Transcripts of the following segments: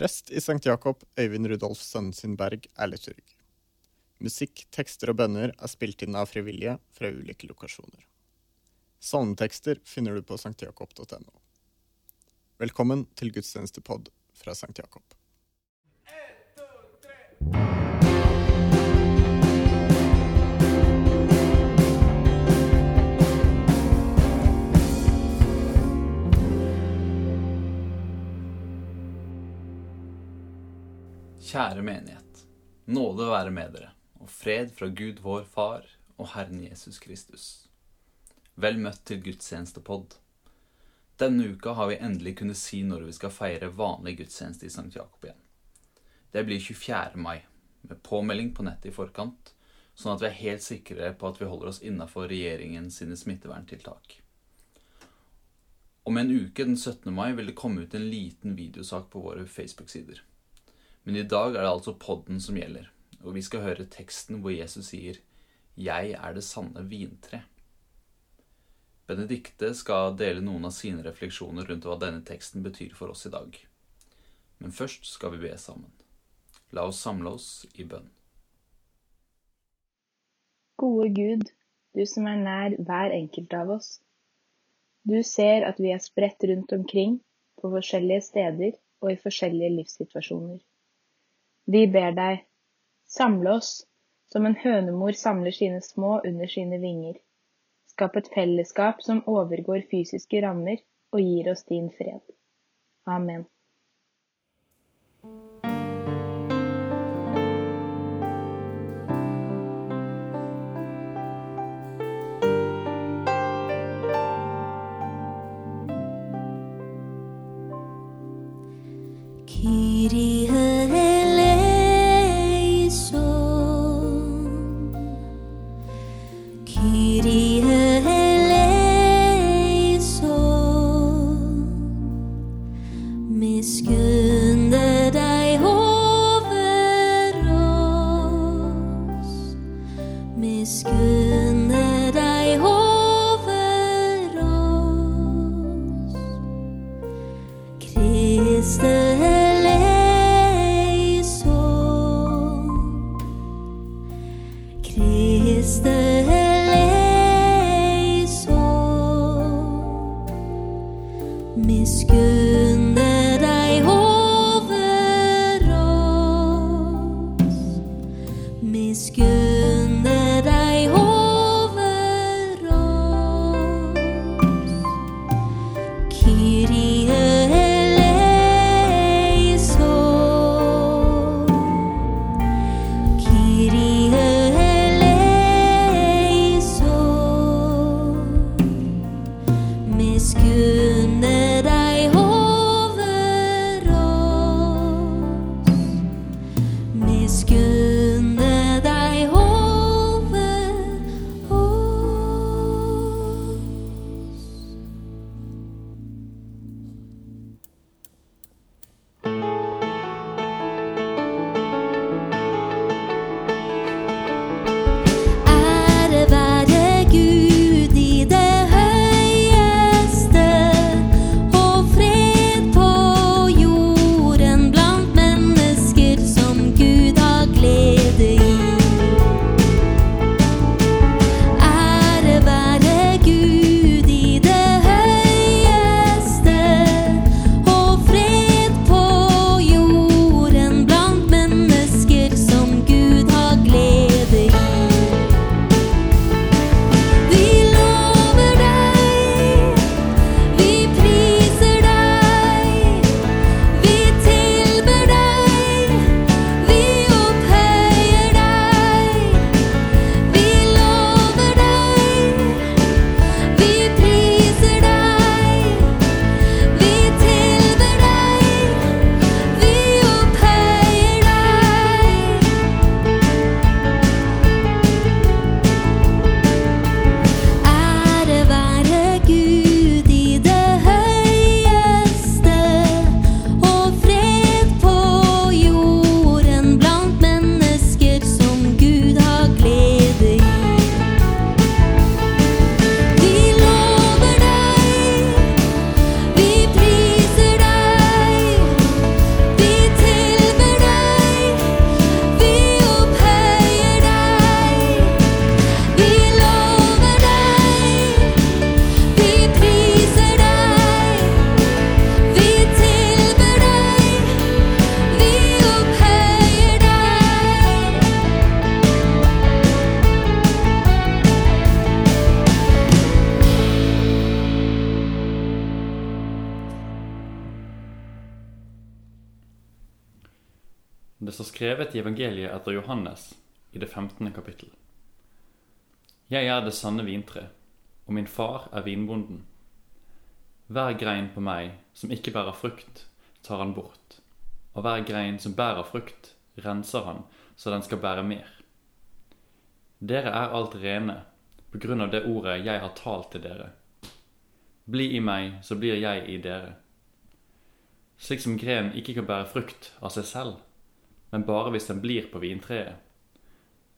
Prest i Sankt Jakob, Øyvind Rudolf Sønsenberg, er liturg. Musikk, tekster og bønner er spilt inn av frivillige fra ulike lokasjoner. Salmetekster finner du på sanktjakob.no. Velkommen til gudstjenestepod fra Sankt Jakob. Kjære menighet. Nåde være med dere, og fred fra Gud vår Far og Herren Jesus Kristus. Vel møtt til gudstjenestepod. Denne uka har vi endelig kunnet si når vi skal feire vanlig gudstjeneste i St. Jakob igjen. Det blir 24. mai, med påmelding på nettet i forkant, sånn at vi er helt sikre på at vi holder oss innafor regjeringen sine smitteverntiltak. Om en uke, den 17. mai, vil det komme ut en liten videosak på våre Facebook-sider. Men i dag er det altså podden som gjelder, og vi skal høre teksten hvor Jesus sier 'Jeg er det sanne vintre'. Benedikte skal dele noen av sine refleksjoner rundt hva denne teksten betyr for oss i dag. Men først skal vi be sammen. La oss samle oss i bønn. Gode Gud, du som er nær hver enkelt av oss. Du ser at vi er spredt rundt omkring, på forskjellige steder og i forskjellige livssituasjoner. Vi ber deg, samle oss som en hønemor samler sine små under sine vinger. Skap et fellesskap som overgår fysiske rammer, og gir oss din fred. Amen. Skrevet i evangeliet etter Johannes i det 15. kapittel. Jeg er det sanne vintre, og min far er vinbonden. Hver grein på meg som ikke bærer frukt, tar han bort, og hver grein som bærer frukt, renser han så den skal bære mer. Dere er alt rene på grunn av det ordet jeg har talt til dere. Bli i meg, så blir jeg i dere. Slik som grenen ikke kan bære frukt av seg selv, men bare hvis den blir på vintreet.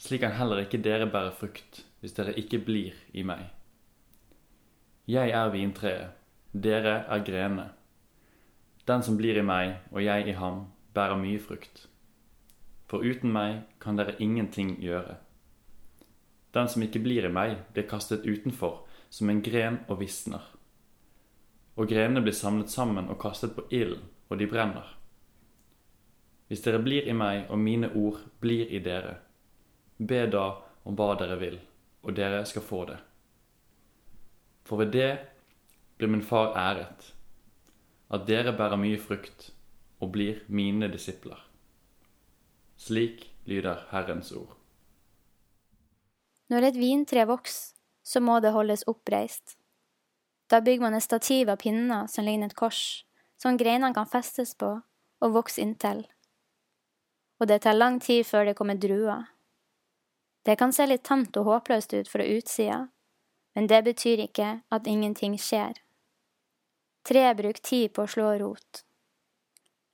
Slik kan heller ikke dere bære frukt hvis dere ikke blir i meg. Jeg er vintreet, dere er grenene. Den som blir i meg og jeg i ham, bærer mye frukt. For uten meg kan dere ingenting gjøre. Den som ikke blir i meg, blir kastet utenfor som en gren og visner. Og grenene blir samlet sammen og kastet på ilden, og de brenner. Hvis dere blir i meg og mine ord blir i dere, be da om hva dere vil, og dere skal få det. For ved det blir min far æret, at dere bærer mye frukt og blir mine disipler. Slik lyder Herrens ord. Når et vintre vokser, så må det holdes oppreist. Da bygger man et stativ av pinner som ligner et kors, som greinene kan festes på og vokse inntil. Og det tar lang tid før det kommer druer. Det kan se litt tamt og håpløst ut fra utsida, men det betyr ikke at ingenting skjer. Tre bruker tid på å slå rot.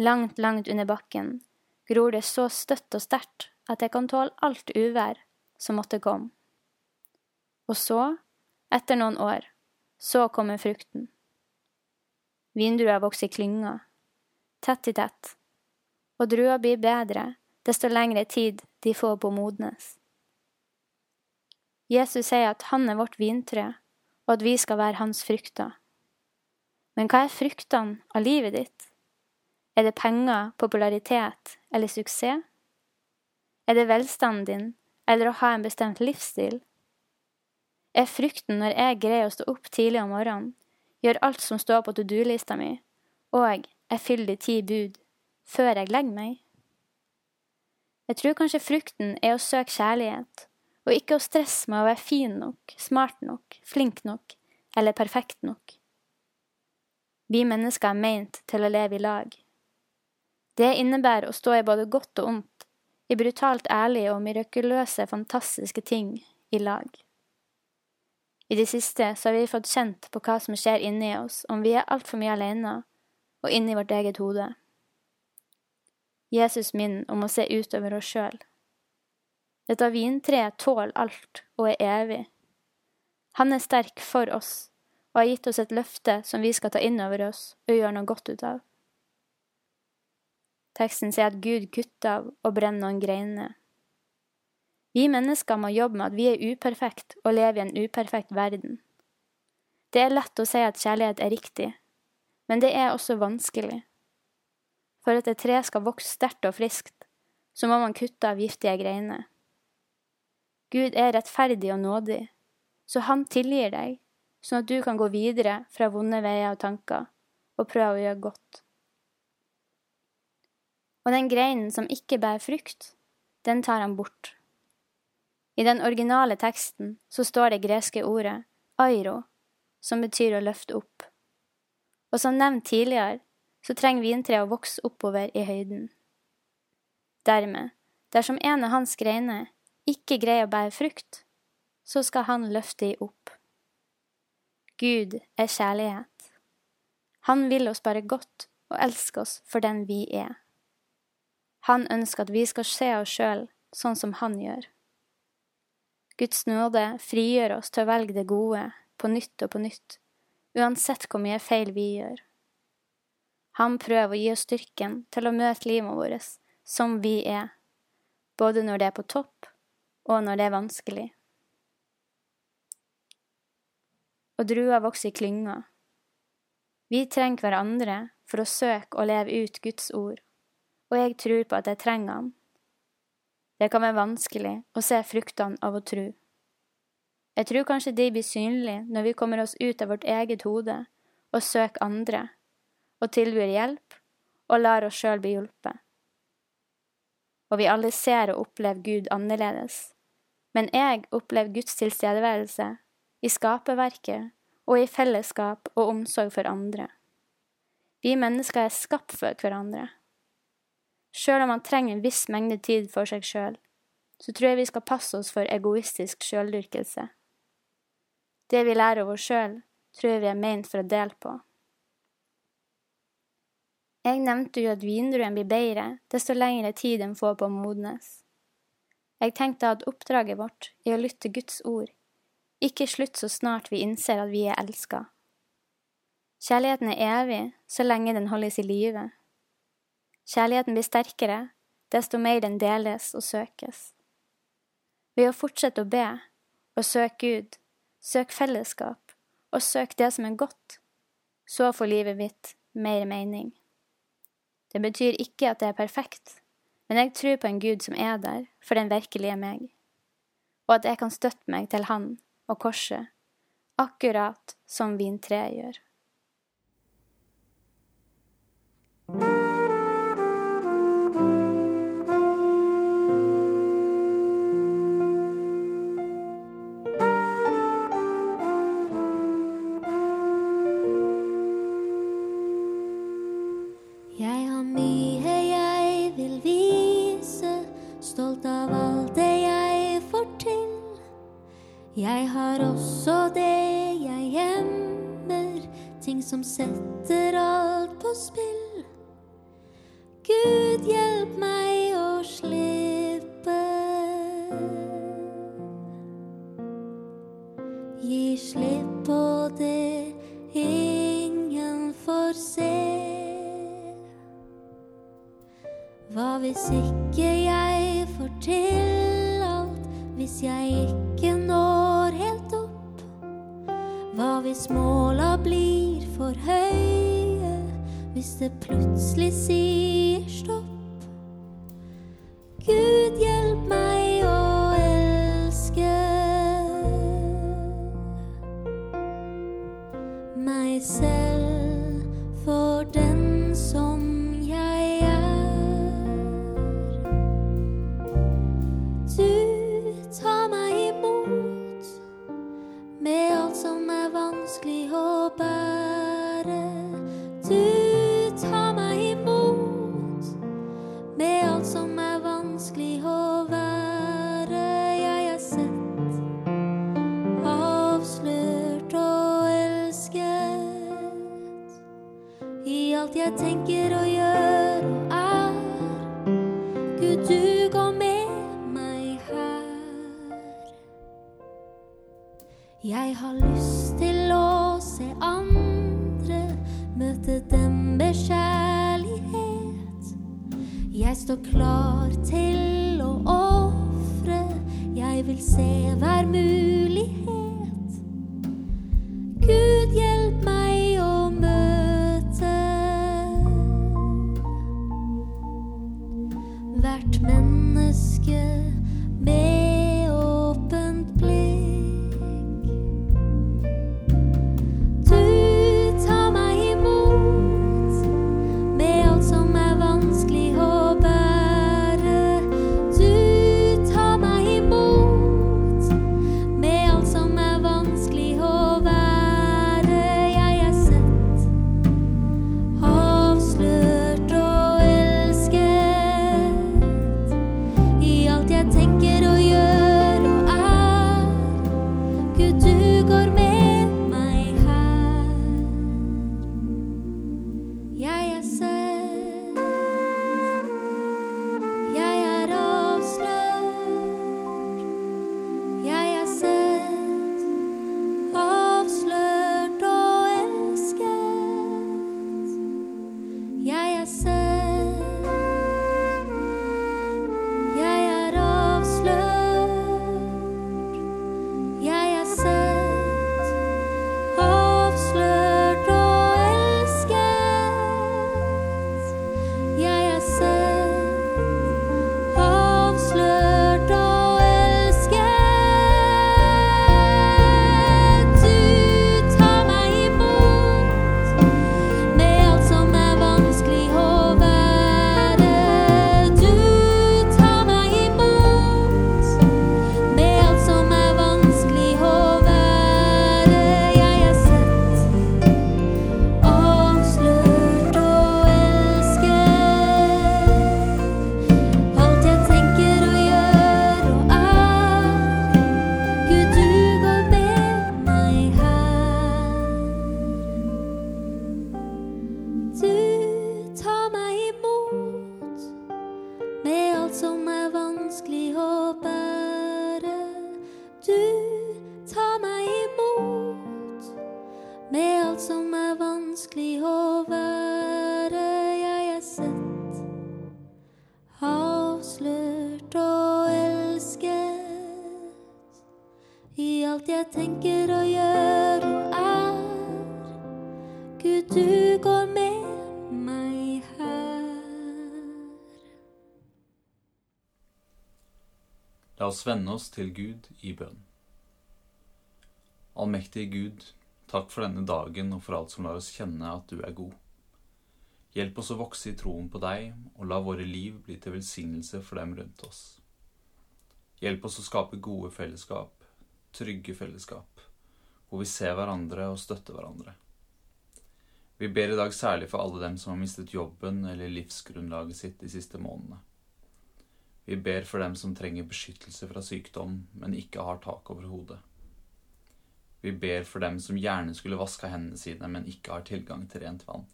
Langt, langt under bakken gror det så støtt og sterkt at det kan tåle alt uvær som måtte komme. Og så, etter noen år, så kommer frukten. Vindruer vokser i klynger, tett i tett, og druer blir bedre desto lengre tid de får på å modnes. Jesus sier at han er vårt vintre, og at vi skal være hans frukter. Men hva er fruktene av livet ditt? Er det penger, popularitet eller suksess? Er det velstanden din eller å ha en bestemt livsstil? Er frykten når jeg greier å stå opp tidlig om morgenen, gjør alt som står på to do-lista mi, og jeg fyller de ti bud før jeg legger meg? Jeg tror kanskje frukten er å søke kjærlighet, og ikke å stresse med å være fin nok, smart nok, flink nok eller perfekt nok. Vi mennesker er meint til å leve i lag. Det innebærer å stå i både godt og ondt, i brutalt ærlige og mirakuløse, fantastiske ting i lag. I det siste så har vi fått kjent på hva som skjer inni oss om vi er altfor mye alene og inni vårt eget hode. Jesus min om å se utover oss sjøl. Dette vintreet tåler alt og er evig. Han er sterk for oss og har gitt oss et løfte som vi skal ta inn over oss og gjøre noe godt ut av. Teksten sier at Gud kutter av og brenner noen greiner. Vi mennesker må jobbe med at vi er uperfekte og lever i en uperfekt verden. Det er lett å si at kjærlighet er riktig, men det er også vanskelig. For at et tre skal vokse sterkt og friskt, så må man kutte av giftige greiner. Gud er rettferdig og nådig, så han tilgir deg, sånn at du kan gå videre fra vonde veier og tanker og prøve å gjøre godt. Og den greinen som ikke bærer frukt, den tar han bort. I den originale teksten så står det greske ordet airo, som betyr å løfte opp. Og som nevnt tidligere, så trenger vintreet å vokse oppover i høyden. Dermed, dersom en av hans greiner ikke greier å bære frukt, så skal han løfte i opp. Gud er kjærlighet. Han vil oss bare godt og elsker oss for den vi er. Han ønsker at vi skal se oss sjøl sånn som han gjør. Guds nåde frigjør oss til å velge det gode på nytt og på nytt, uansett hvor mye feil vi gjør. Han prøver å gi oss styrken til å møte livet vårt som vi er, både når det er på topp og når det er vanskelig. Og druer vokser i klynger. Vi trenger hverandre for å søke og leve ut Guds ord og jeg tror på at jeg trenger han. Det kan være vanskelig å se fruktene av å tro. Jeg tror kanskje de blir synlige når vi kommer oss ut av vårt eget hode og søker andre, og tilbyr hjelp og lar oss sjøl bli hjulpet. og vi alle ser og opplever Gud annerledes. Men jeg opplever Guds tilstedeværelse i skaperverket og i fellesskap og omsorg for andre. Vi mennesker er skapt for hverandre. Sjøl om man trenger en viss mengde tid for seg sjøl, så tror jeg vi skal passe oss for egoistisk sjøldyrkelse. Det vi lærer av oss sjøl, tror jeg vi er ment for å dele på. Jeg nevnte jo at vindruen blir bedre desto lengre tid den får på å modnes. Jeg tenkte at oppdraget vårt er å lytte Guds ord, ikke slutt så snart vi innser at vi er elska. Kjærligheten er evig så lenge den holdes i live. Kjærligheten blir sterkere desto mer den deles og søkes. Ved å fortsette å be og søke Gud, søk fellesskap og søk det som er godt, så får livet mitt mer mening. Det betyr ikke at det er perfekt, men jeg tror på en Gud som er der for den virkelige meg, og at jeg kan støtte meg til Han og korset, akkurat som vintreet gjør. Jeg har også det jeg gjemmer, ting som setter alt på spill. Gud, hjelp meg hvis plutselig sier Gud, du går med meg her. Jeg har lyst til å se andre, møte dem med kjærlighet. Jeg står klar til å ofre, jeg vil se hver mulighet. Gud, rasa tenker og gjør og er. Gud, du går med meg her. La oss vende oss til Gud i bønn. Allmektige Gud, takk for denne dagen og for alt som lar oss kjenne at du er god. Hjelp oss å vokse i troen på deg, og la våre liv bli til velsignelse for dem rundt oss. Hjelp oss å skape gode fellesskap, trygge fellesskap, hvor vi ser hverandre og støtter hverandre. Vi ber i dag særlig for alle dem som har mistet jobben eller livsgrunnlaget sitt de siste månedene. Vi ber for dem som trenger beskyttelse fra sykdom, men ikke har tak over hodet. Vi ber for dem som gjerne skulle vaska hendene sine, men ikke har tilgang til rent vann.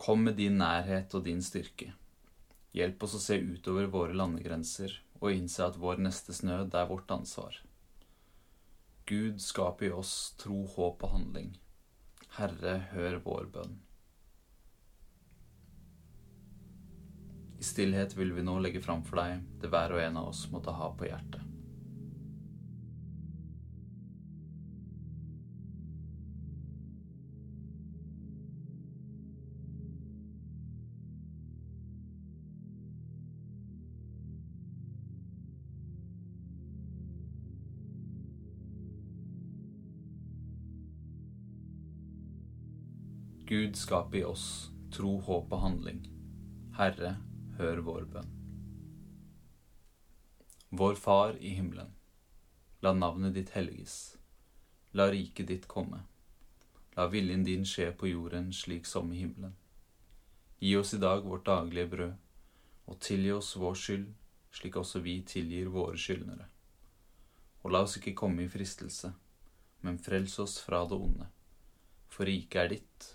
Kom med din nærhet og din styrke. Hjelp oss å se utover våre landegrenser og innse at vår nestes nød er vårt ansvar. Gud, skap i oss tro, håp og handling. Herre, hør vår bønn. I stillhet vil vi nå legge fram for deg det hver og en av oss måtte ha på hjertet. Gud skap i oss tro, håp og handling. Herre, hør vår bønn. Vår Far i himmelen. La navnet ditt helliges. La riket ditt komme. La viljen din skje på jorden slik som i himmelen. Gi oss i dag vårt daglige brød, og tilgi oss vår skyld, slik også vi tilgir våre skyldnere. Og la oss ikke komme i fristelse, men frels oss fra det onde. For riket er ditt,